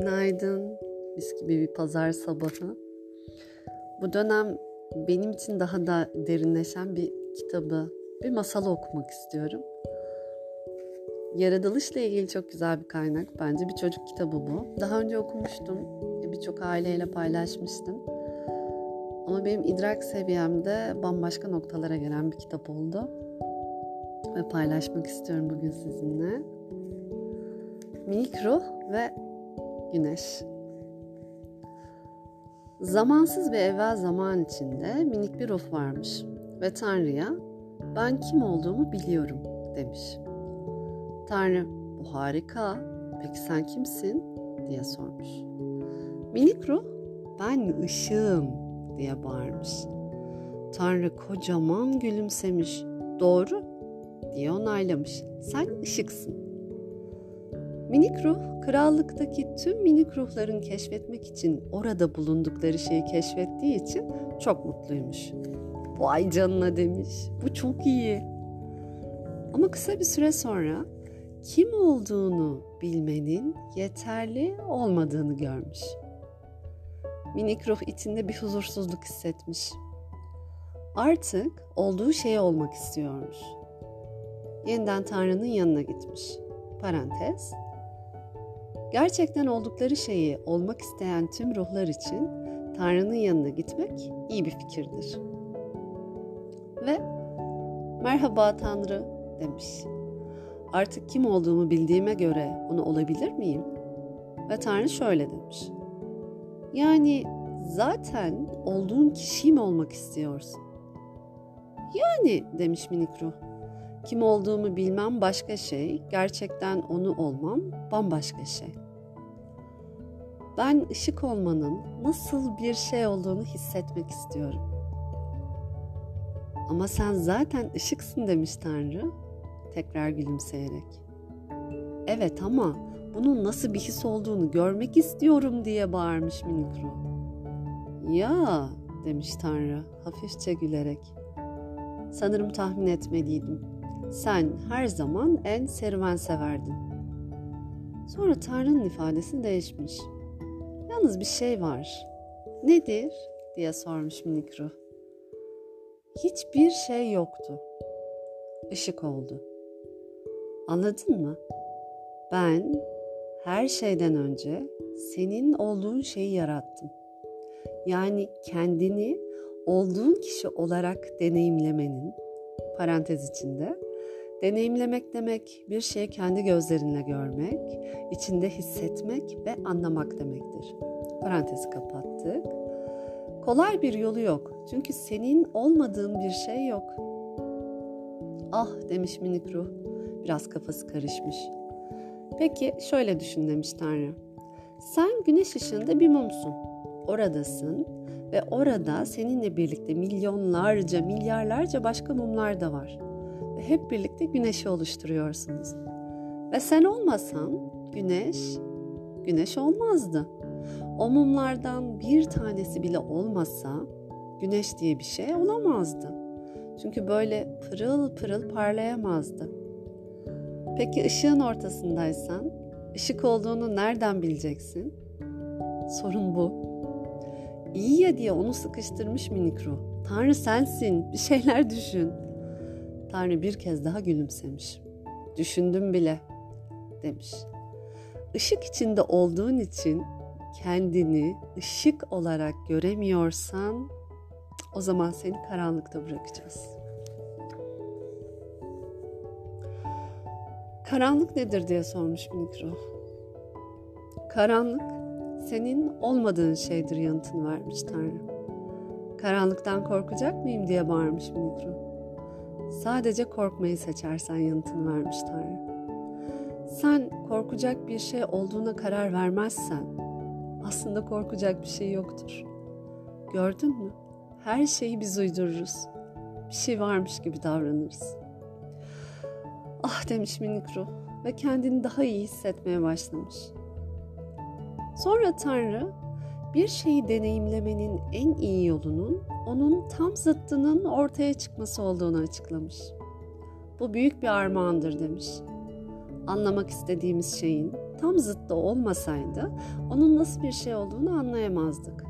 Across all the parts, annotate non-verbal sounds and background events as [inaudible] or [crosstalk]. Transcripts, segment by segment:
Günaydın. Mis gibi bir pazar sabahı. Bu dönem benim için daha da derinleşen bir kitabı, bir masalı okumak istiyorum. Yaratılışla ilgili çok güzel bir kaynak. Bence bir çocuk kitabı bu. Daha önce okumuştum. Birçok aileyle paylaşmıştım. Ama benim idrak seviyemde bambaşka noktalara gelen bir kitap oldu. Ve paylaşmak istiyorum bugün sizinle. Minik ruh ve güneş. Zamansız ve evvel zaman içinde minik bir ruh varmış ve Tanrı'ya ben kim olduğumu biliyorum demiş. Tanrı bu harika peki sen kimsin diye sormuş. Minik ruh ben ışığım diye bağırmış. Tanrı kocaman gülümsemiş. Doğru diye onaylamış. Sen ışıksın. Minik ruh, krallıktaki tüm minik ruhların keşfetmek için orada bulundukları şeyi keşfettiği için çok mutluymuş. Vay canına demiş. Bu çok iyi. Ama kısa bir süre sonra kim olduğunu bilmenin yeterli olmadığını görmüş. Minik ruh içinde bir huzursuzluk hissetmiş. Artık olduğu şey olmak istiyormuş. Yeniden Tanrı'nın yanına gitmiş. Parantez, Gerçekten oldukları şeyi olmak isteyen tüm ruhlar için Tanrı'nın yanına gitmek iyi bir fikirdir. Ve merhaba Tanrı demiş. Artık kim olduğumu bildiğime göre onu olabilir miyim? Ve Tanrı şöyle demiş. Yani zaten olduğun kişi mi olmak istiyorsun? Yani demiş minik ruh. Kim olduğumu bilmem başka şey, gerçekten onu olmam bambaşka şey. Ben ışık olmanın nasıl bir şey olduğunu hissetmek istiyorum. Ama sen zaten ışıksın demiş Tanrı, tekrar gülümseyerek. Evet ama bunun nasıl bir his olduğunu görmek istiyorum diye bağırmış minik. Ya demiş Tanrı hafifçe gülerek. Sanırım tahmin etmeliydim. Sen her zaman en serüven severdin. Sonra Tanrı'nın ifadesi değişmiş. Yalnız bir şey var. Nedir? diye sormuş minik ruh. Hiçbir şey yoktu. Işık oldu. Anladın mı? Ben her şeyden önce senin olduğun şeyi yarattım. Yani kendini olduğun kişi olarak deneyimlemenin parantez içinde deneyimlemek demek bir şeyi kendi gözlerinle görmek, içinde hissetmek ve anlamak demektir. Parantezi kapattık. Kolay bir yolu yok. Çünkü senin olmadığın bir şey yok. Ah demiş minik ruh. Biraz kafası karışmış. Peki şöyle düşün demiş Tanrı. Sen güneş ışığında bir mumsun. Oradasın ve orada seninle birlikte milyonlarca, milyarlarca başka mumlar da var. Hep birlikte güneşi oluşturuyorsunuz. Ve sen olmasan güneş, güneş olmazdı. O mumlardan bir tanesi bile olmasa güneş diye bir şey olamazdı. Çünkü böyle pırıl pırıl parlayamazdı. Peki ışığın ortasındaysan ışık olduğunu nereden bileceksin? Sorun bu. İyi ya diye onu sıkıştırmış minik ruh. Tanrı sensin, bir şeyler düşün. Tanrı bir kez daha gülümsemiş. Düşündüm bile demiş. Işık içinde olduğun için kendini ışık olarak göremiyorsan o zaman seni karanlıkta bırakacağız. Karanlık nedir diye sormuş minik ruh. Karanlık senin olmadığın şeydir yanıtını vermiş Tanrı. Karanlıktan korkacak mıyım diye bağırmış minik ruh. Sadece korkmayı seçersen yanıtını vermiş Tanrı. Sen korkacak bir şey olduğuna karar vermezsen aslında korkacak bir şey yoktur. Gördün mü? Her şeyi biz uydururuz. Bir şey varmış gibi davranırız. Ah demiş minik ruh ve kendini daha iyi hissetmeye başlamış. Sonra Tanrı bir şeyi deneyimlemenin en iyi yolunun onun tam zıttının ortaya çıkması olduğunu açıklamış. Bu büyük bir armağandır demiş. Anlamak istediğimiz şeyin tam zıttı olmasaydı onun nasıl bir şey olduğunu anlayamazdık.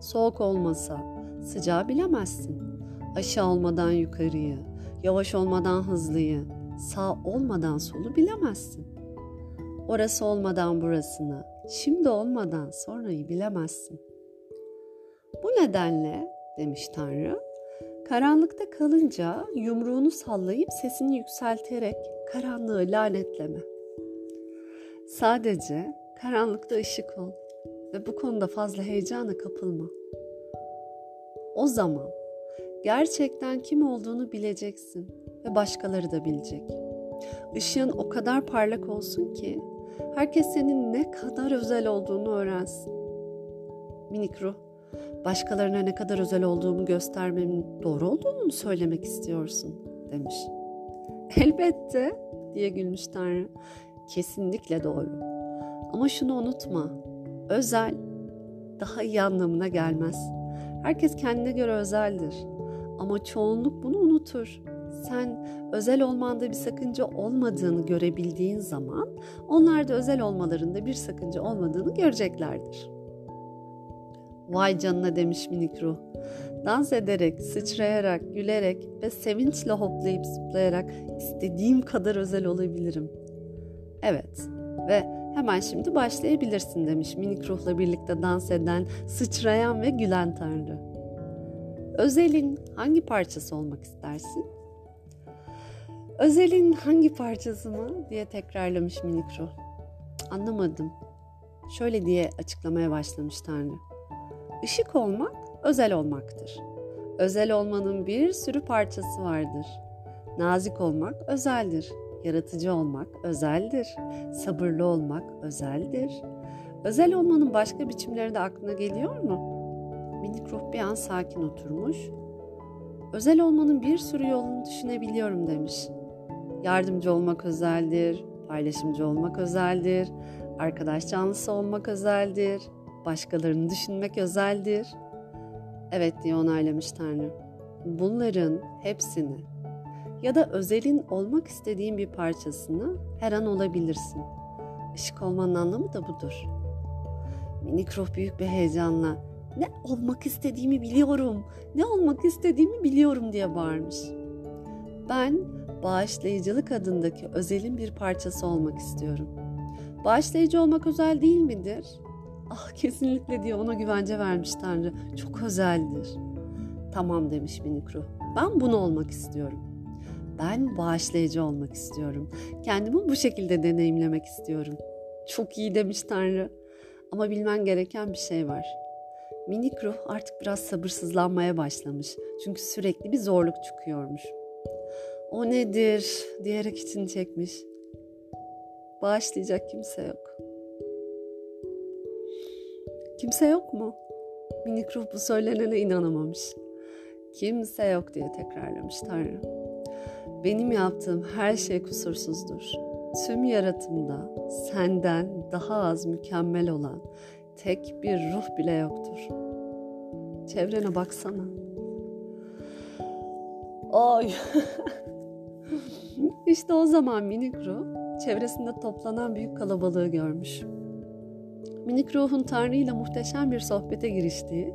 Soğuk olmasa sıcağı bilemezsin. Aşağı olmadan yukarıyı, yavaş olmadan hızlıyı, sağ olmadan solu bilemezsin. Orası olmadan burasını, şimdi olmadan sonrayı bilemezsin. Bu nedenle demiş Tanrı, karanlıkta kalınca yumruğunu sallayıp sesini yükselterek karanlığı lanetleme. Sadece karanlıkta ışık ol ve bu konuda fazla heyecana kapılma. O zaman gerçekten kim olduğunu bileceksin ve başkaları da bilecek. Işığın o kadar parlak olsun ki herkes senin ne kadar özel olduğunu öğrensin. Minik ruh, başkalarına ne kadar özel olduğumu göstermemin doğru olduğunu mu söylemek istiyorsun? demiş. Elbette diye gülmüş Tanrı. Kesinlikle doğru. Ama şunu unutma. Özel daha iyi anlamına gelmez. Herkes kendine göre özeldir. Ama çoğunluk bunu unutur. Sen özel olmanda bir sakınca olmadığını görebildiğin zaman onlar da özel olmalarında bir sakınca olmadığını göreceklerdir. Vay canına demiş minik ruh. Dans ederek, sıçrayarak, gülerek ve sevinçle hoplayıp zıplayarak istediğim kadar özel olabilirim. Evet ve hemen şimdi başlayabilirsin demiş minik ruhla birlikte dans eden, sıçrayan ve gülen tanrı. Özel'in hangi parçası olmak istersin? Özel'in hangi parçası mı diye tekrarlamış minik ruh. Anlamadım. Şöyle diye açıklamaya başlamış Tanrı. Işık olmak özel olmaktır. Özel olmanın bir sürü parçası vardır. Nazik olmak özeldir. Yaratıcı olmak özeldir. Sabırlı olmak özeldir. Özel olmanın başka biçimleri de aklına geliyor mu? Minik ruh bir an sakin oturmuş. Özel olmanın bir sürü yolunu düşünebiliyorum demiş. Yardımcı olmak özeldir, paylaşımcı olmak özeldir, arkadaş canlısı olmak özeldir, başkalarını düşünmek özeldir. Evet diye onaylamış Tanrı. Bunların hepsini ya da özelin olmak istediğin bir parçasını her an olabilirsin. Işık olmanın anlamı da budur. Minik ruh büyük bir heyecanla ne olmak istediğimi biliyorum, ne olmak istediğimi biliyorum diye bağırmış. Ben bağışlayıcılık adındaki özelin bir parçası olmak istiyorum. Bağışlayıcı olmak özel değil midir? Ah kesinlikle diye ona güvence vermiş Tanrı. Çok özeldir. Tamam demiş minik ruh. Ben bunu olmak istiyorum. Ben bağışlayıcı olmak istiyorum. Kendimi bu şekilde deneyimlemek istiyorum. Çok iyi demiş Tanrı. Ama bilmen gereken bir şey var. Minik ruh artık biraz sabırsızlanmaya başlamış. Çünkü sürekli bir zorluk çıkıyormuş. O nedir diyerek içini çekmiş. Bağışlayacak kimse yok. Kimse yok mu? Minik ruh bu söylenene inanamamış. Kimse yok diye tekrarlamış Tanrı. Benim yaptığım her şey kusursuzdur. Tüm yaratımda senden daha az mükemmel olan tek bir ruh bile yoktur. Çevrene baksana. Ay. [laughs] İşte o zaman minik ruh çevresinde toplanan büyük kalabalığı görmüş. Minik ruhun Tanrı ile muhteşem bir sohbete giriştiği,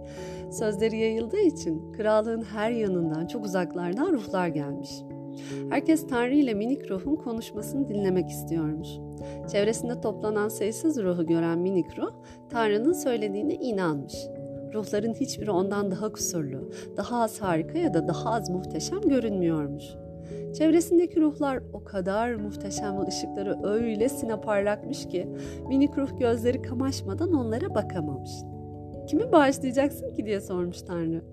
sözleri yayıldığı için krallığın her yanından çok uzaklardan ruhlar gelmiş. Herkes Tanrı ile minik ruhun konuşmasını dinlemek istiyormuş. Çevresinde toplanan sayısız ruhu gören minik ruh, Tanrı'nın söylediğine inanmış. Ruhların hiçbiri ondan daha kusurlu, daha az harika ya da daha az muhteşem görünmüyormuş. Çevresindeki ruhlar o kadar muhteşem ışıkları öylesine parlakmış ki minik ruh gözleri kamaşmadan onlara bakamamış. Kimi bağışlayacaksın ki diye sormuş Tanrı.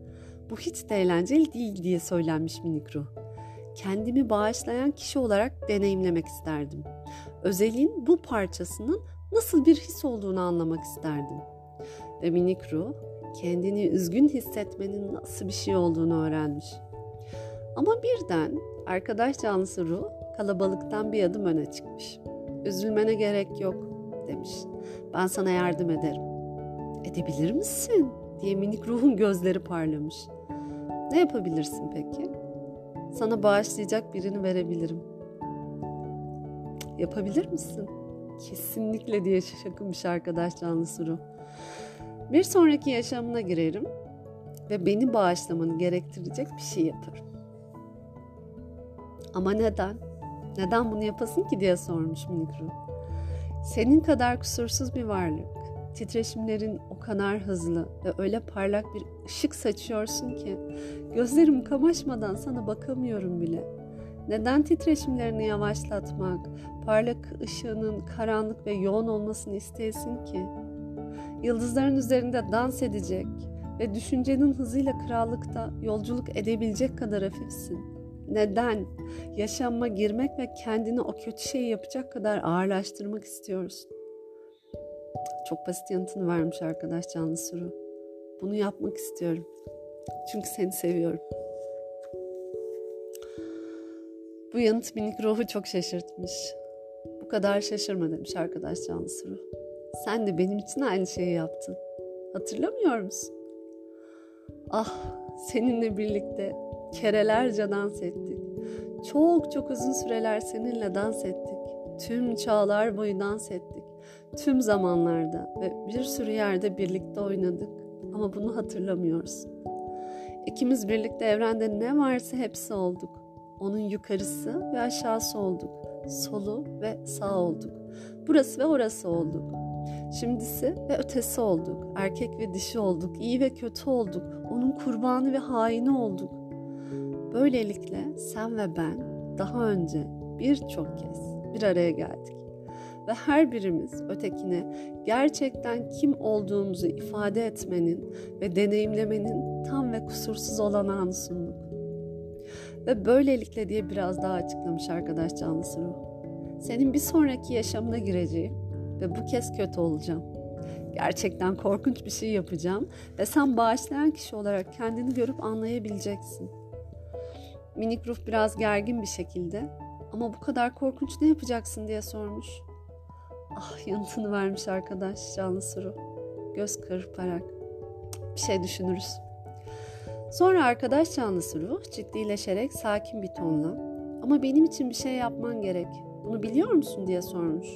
Bu hiç de eğlenceli değil diye söylenmiş minik ruh. Kendimi bağışlayan kişi olarak deneyimlemek isterdim. Özelin bu parçasının nasıl bir his olduğunu anlamak isterdim. Ve minik ruh kendini üzgün hissetmenin nasıl bir şey olduğunu öğrenmiş. Ama birden arkadaş canlısı ruh kalabalıktan bir adım öne çıkmış. Üzülmene gerek yok demiş. Ben sana yardım ederim. Edebilir misin? diye minik ruhun gözleri parlamış. Ne yapabilirsin peki? Sana bağışlayacak birini verebilirim. Yapabilir misin? Kesinlikle diye şakınmış arkadaş canlısı ruh. Bir sonraki yaşamına girerim ve beni bağışlamanı gerektirecek bir şey yaparım. Ama neden? Neden bunu yapasın ki diye sormuş minik ruh. Senin kadar kusursuz bir varlık, titreşimlerin o kadar hızlı ve öyle parlak bir ışık saçıyorsun ki gözlerim kamaşmadan sana bakamıyorum bile. Neden titreşimlerini yavaşlatmak, parlak ışığının karanlık ve yoğun olmasını isteyesin ki? Yıldızların üzerinde dans edecek ve düşüncenin hızıyla krallıkta yolculuk edebilecek kadar hafifsin. Neden? Yaşamma girmek ve kendini o kötü şeyi yapacak kadar ağırlaştırmak istiyorsun. Çok basit yanıtını vermiş arkadaş canlı suru. Bunu yapmak istiyorum. Çünkü seni seviyorum. Bu yanıt minik ruhu çok şaşırtmış. Bu kadar şaşırma demiş arkadaş canlı suru. Sen de benim için aynı şeyi yaptın. Hatırlamıyor musun? Ah seninle birlikte kerelerce dans ettik. Çok çok uzun süreler seninle dans ettik. Tüm çağlar boyu dans ettik. Tüm zamanlarda ve bir sürü yerde birlikte oynadık ama bunu hatırlamıyoruz. İkimiz birlikte evrende ne varsa hepsi olduk. Onun yukarısı ve aşağısı olduk. Solu ve sağ olduk. Burası ve orası olduk. Şimdisi ve ötesi olduk. Erkek ve dişi olduk. İyi ve kötü olduk. Onun kurbanı ve haini olduk. Böylelikle sen ve ben daha önce birçok kez bir araya geldik. Ve her birimiz ötekine gerçekten kim olduğumuzu ifade etmenin ve deneyimlemenin tam ve kusursuz olanağını sunduk. Ve böylelikle diye biraz daha açıklamış arkadaş canlısı ruh. Senin bir sonraki yaşamına gireceğim ve bu kez kötü olacağım. Gerçekten korkunç bir şey yapacağım ve sen bağışlayan kişi olarak kendini görüp anlayabileceksin. Minik ruh biraz gergin bir şekilde ama bu kadar korkunç ne yapacaksın diye sormuş. Ah yanıtını vermiş arkadaş canlı suru. Göz kırparak. Bir şey düşünürüz. Sonra arkadaş canlısı ruh ciddileşerek sakin bir tonla ama benim için bir şey yapman gerek. Bunu biliyor musun diye sormuş.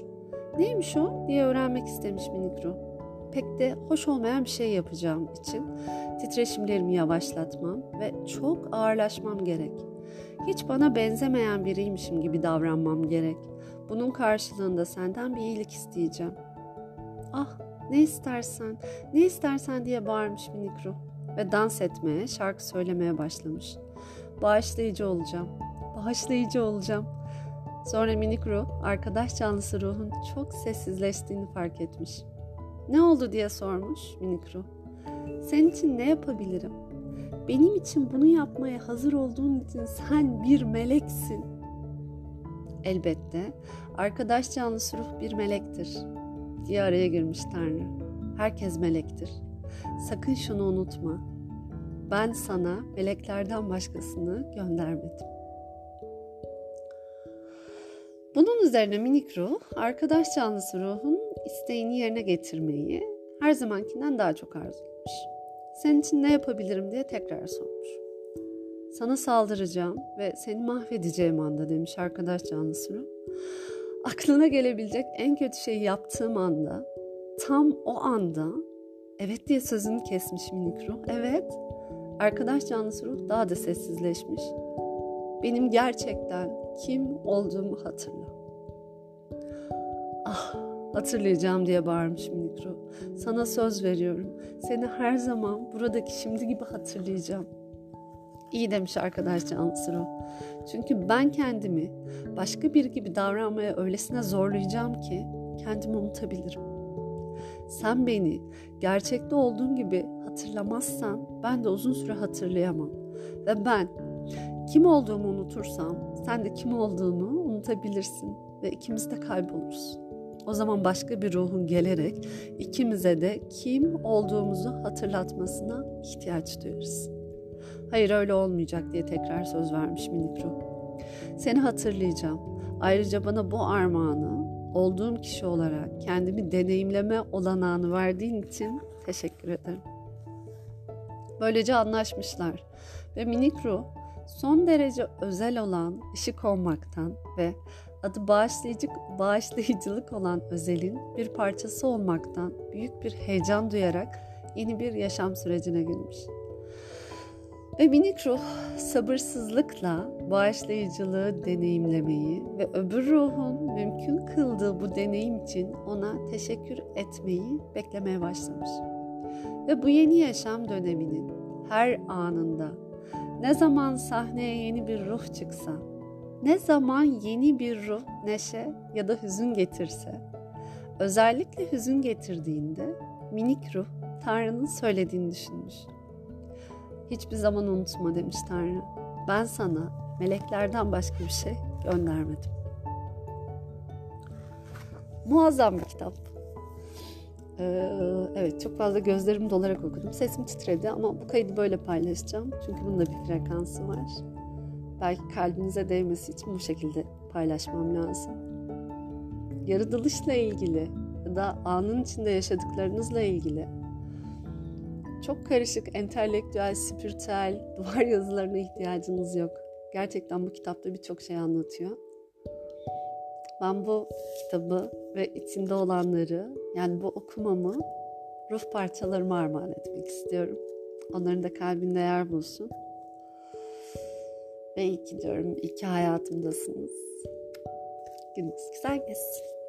Neymiş o diye öğrenmek istemiş minik ruh. Pek de hoş olmayan bir şey yapacağım için titreşimlerimi yavaşlatmam ve çok ağırlaşmam gerek. Hiç bana benzemeyen biriymişim gibi davranmam gerek. Bunun karşılığında senden bir iyilik isteyeceğim. Ah ne istersen, ne istersen diye bağırmış minik ruh ve dans etmeye, şarkı söylemeye başlamış. Bağışlayıcı olacağım, bağışlayıcı olacağım. Sonra minik ruh, arkadaş canlısı ruhun çok sessizleştiğini fark etmiş. Ne oldu diye sormuş minik ruh. Senin için ne yapabilirim? Benim için bunu yapmaya hazır olduğun için sen bir meleksin. Elbette arkadaş canlısı ruh bir melektir diye araya girmiş Tanrı. Herkes melektir. Sakın şunu unutma. Ben sana meleklerden başkasını göndermedim. Bunun üzerine minik ruh, arkadaş canlısı ruhun isteğini yerine getirmeyi her zamankinden daha çok arzulamış. Senin için ne yapabilirim diye tekrar sormuş. Sana saldıracağım ve seni mahvedeceğim anda demiş arkadaş canlısı ruh. Aklına gelebilecek en kötü şeyi yaptığım anda, tam o anda evet diye sözünü kesmiş minik ruh. Evet, arkadaş canlısı ruh daha da sessizleşmiş. Benim gerçekten kim olduğumu hatırla. Ah, hatırlayacağım diye bağırmış minik ruh. Sana söz veriyorum. Seni her zaman buradaki şimdi gibi hatırlayacağım. İyi demiş arkadaş canlısı ruh. Çünkü ben kendimi başka biri gibi davranmaya öylesine zorlayacağım ki kendimi unutabilirim. Sen beni gerçekte olduğum gibi hatırlamazsan ben de uzun süre hatırlayamam. Ve ben kim olduğumu unutursam sen de kim olduğunu unutabilirsin ve ikimiz de kayboluruz. O zaman başka bir ruhun gelerek ikimize de kim olduğumuzu hatırlatmasına ihtiyaç duyarız. Hayır öyle olmayacak diye tekrar söz vermiş minik ruh. Seni hatırlayacağım. Ayrıca bana bu armağanı olduğum kişi olarak kendimi deneyimleme olanağını verdiğin için teşekkür ederim. Böylece anlaşmışlar ve minik ruh son derece özel olan ışık olmaktan ve adı bağışlayıcı, bağışlayıcılık olan özelin bir parçası olmaktan büyük bir heyecan duyarak yeni bir yaşam sürecine girmiş. Ve minik ruh sabırsızlıkla bağışlayıcılığı deneyimlemeyi ve öbür ruhun mümkün kıldığı bu deneyim için ona teşekkür etmeyi beklemeye başlamış. Ve bu yeni yaşam döneminin her anında ne zaman sahneye yeni bir ruh çıksa, ne zaman yeni bir ruh neşe ya da hüzün getirse, özellikle hüzün getirdiğinde minik ruh Tanrı'nın söylediğini düşünmüş. Hiçbir zaman unutma demiş Tanrı. Ben sana meleklerden başka bir şey göndermedim. Muazzam bir kitap. Ee, evet çok fazla gözlerim dolarak okudum. Sesim titredi ama bu kaydı böyle paylaşacağım. Çünkü bunun da bir frekansı var. Belki kalbinize değmesi için bu şekilde paylaşmam lazım. Yaratılışla ilgili ya da anın içinde yaşadıklarınızla ilgili çok karışık, entelektüel, spiritüel [laughs] duvar yazılarına ihtiyacınız yok. Gerçekten bu kitapta birçok şey anlatıyor. Ben bu kitabı ve içinde olanları yani bu okumamı ruh parçalarıma armağan etmek istiyorum. Onların da kalbinde yer bulsun. Ve iyi ki diyorum, iyi ki hayatımdasınız. Gününüz güzel geçsin.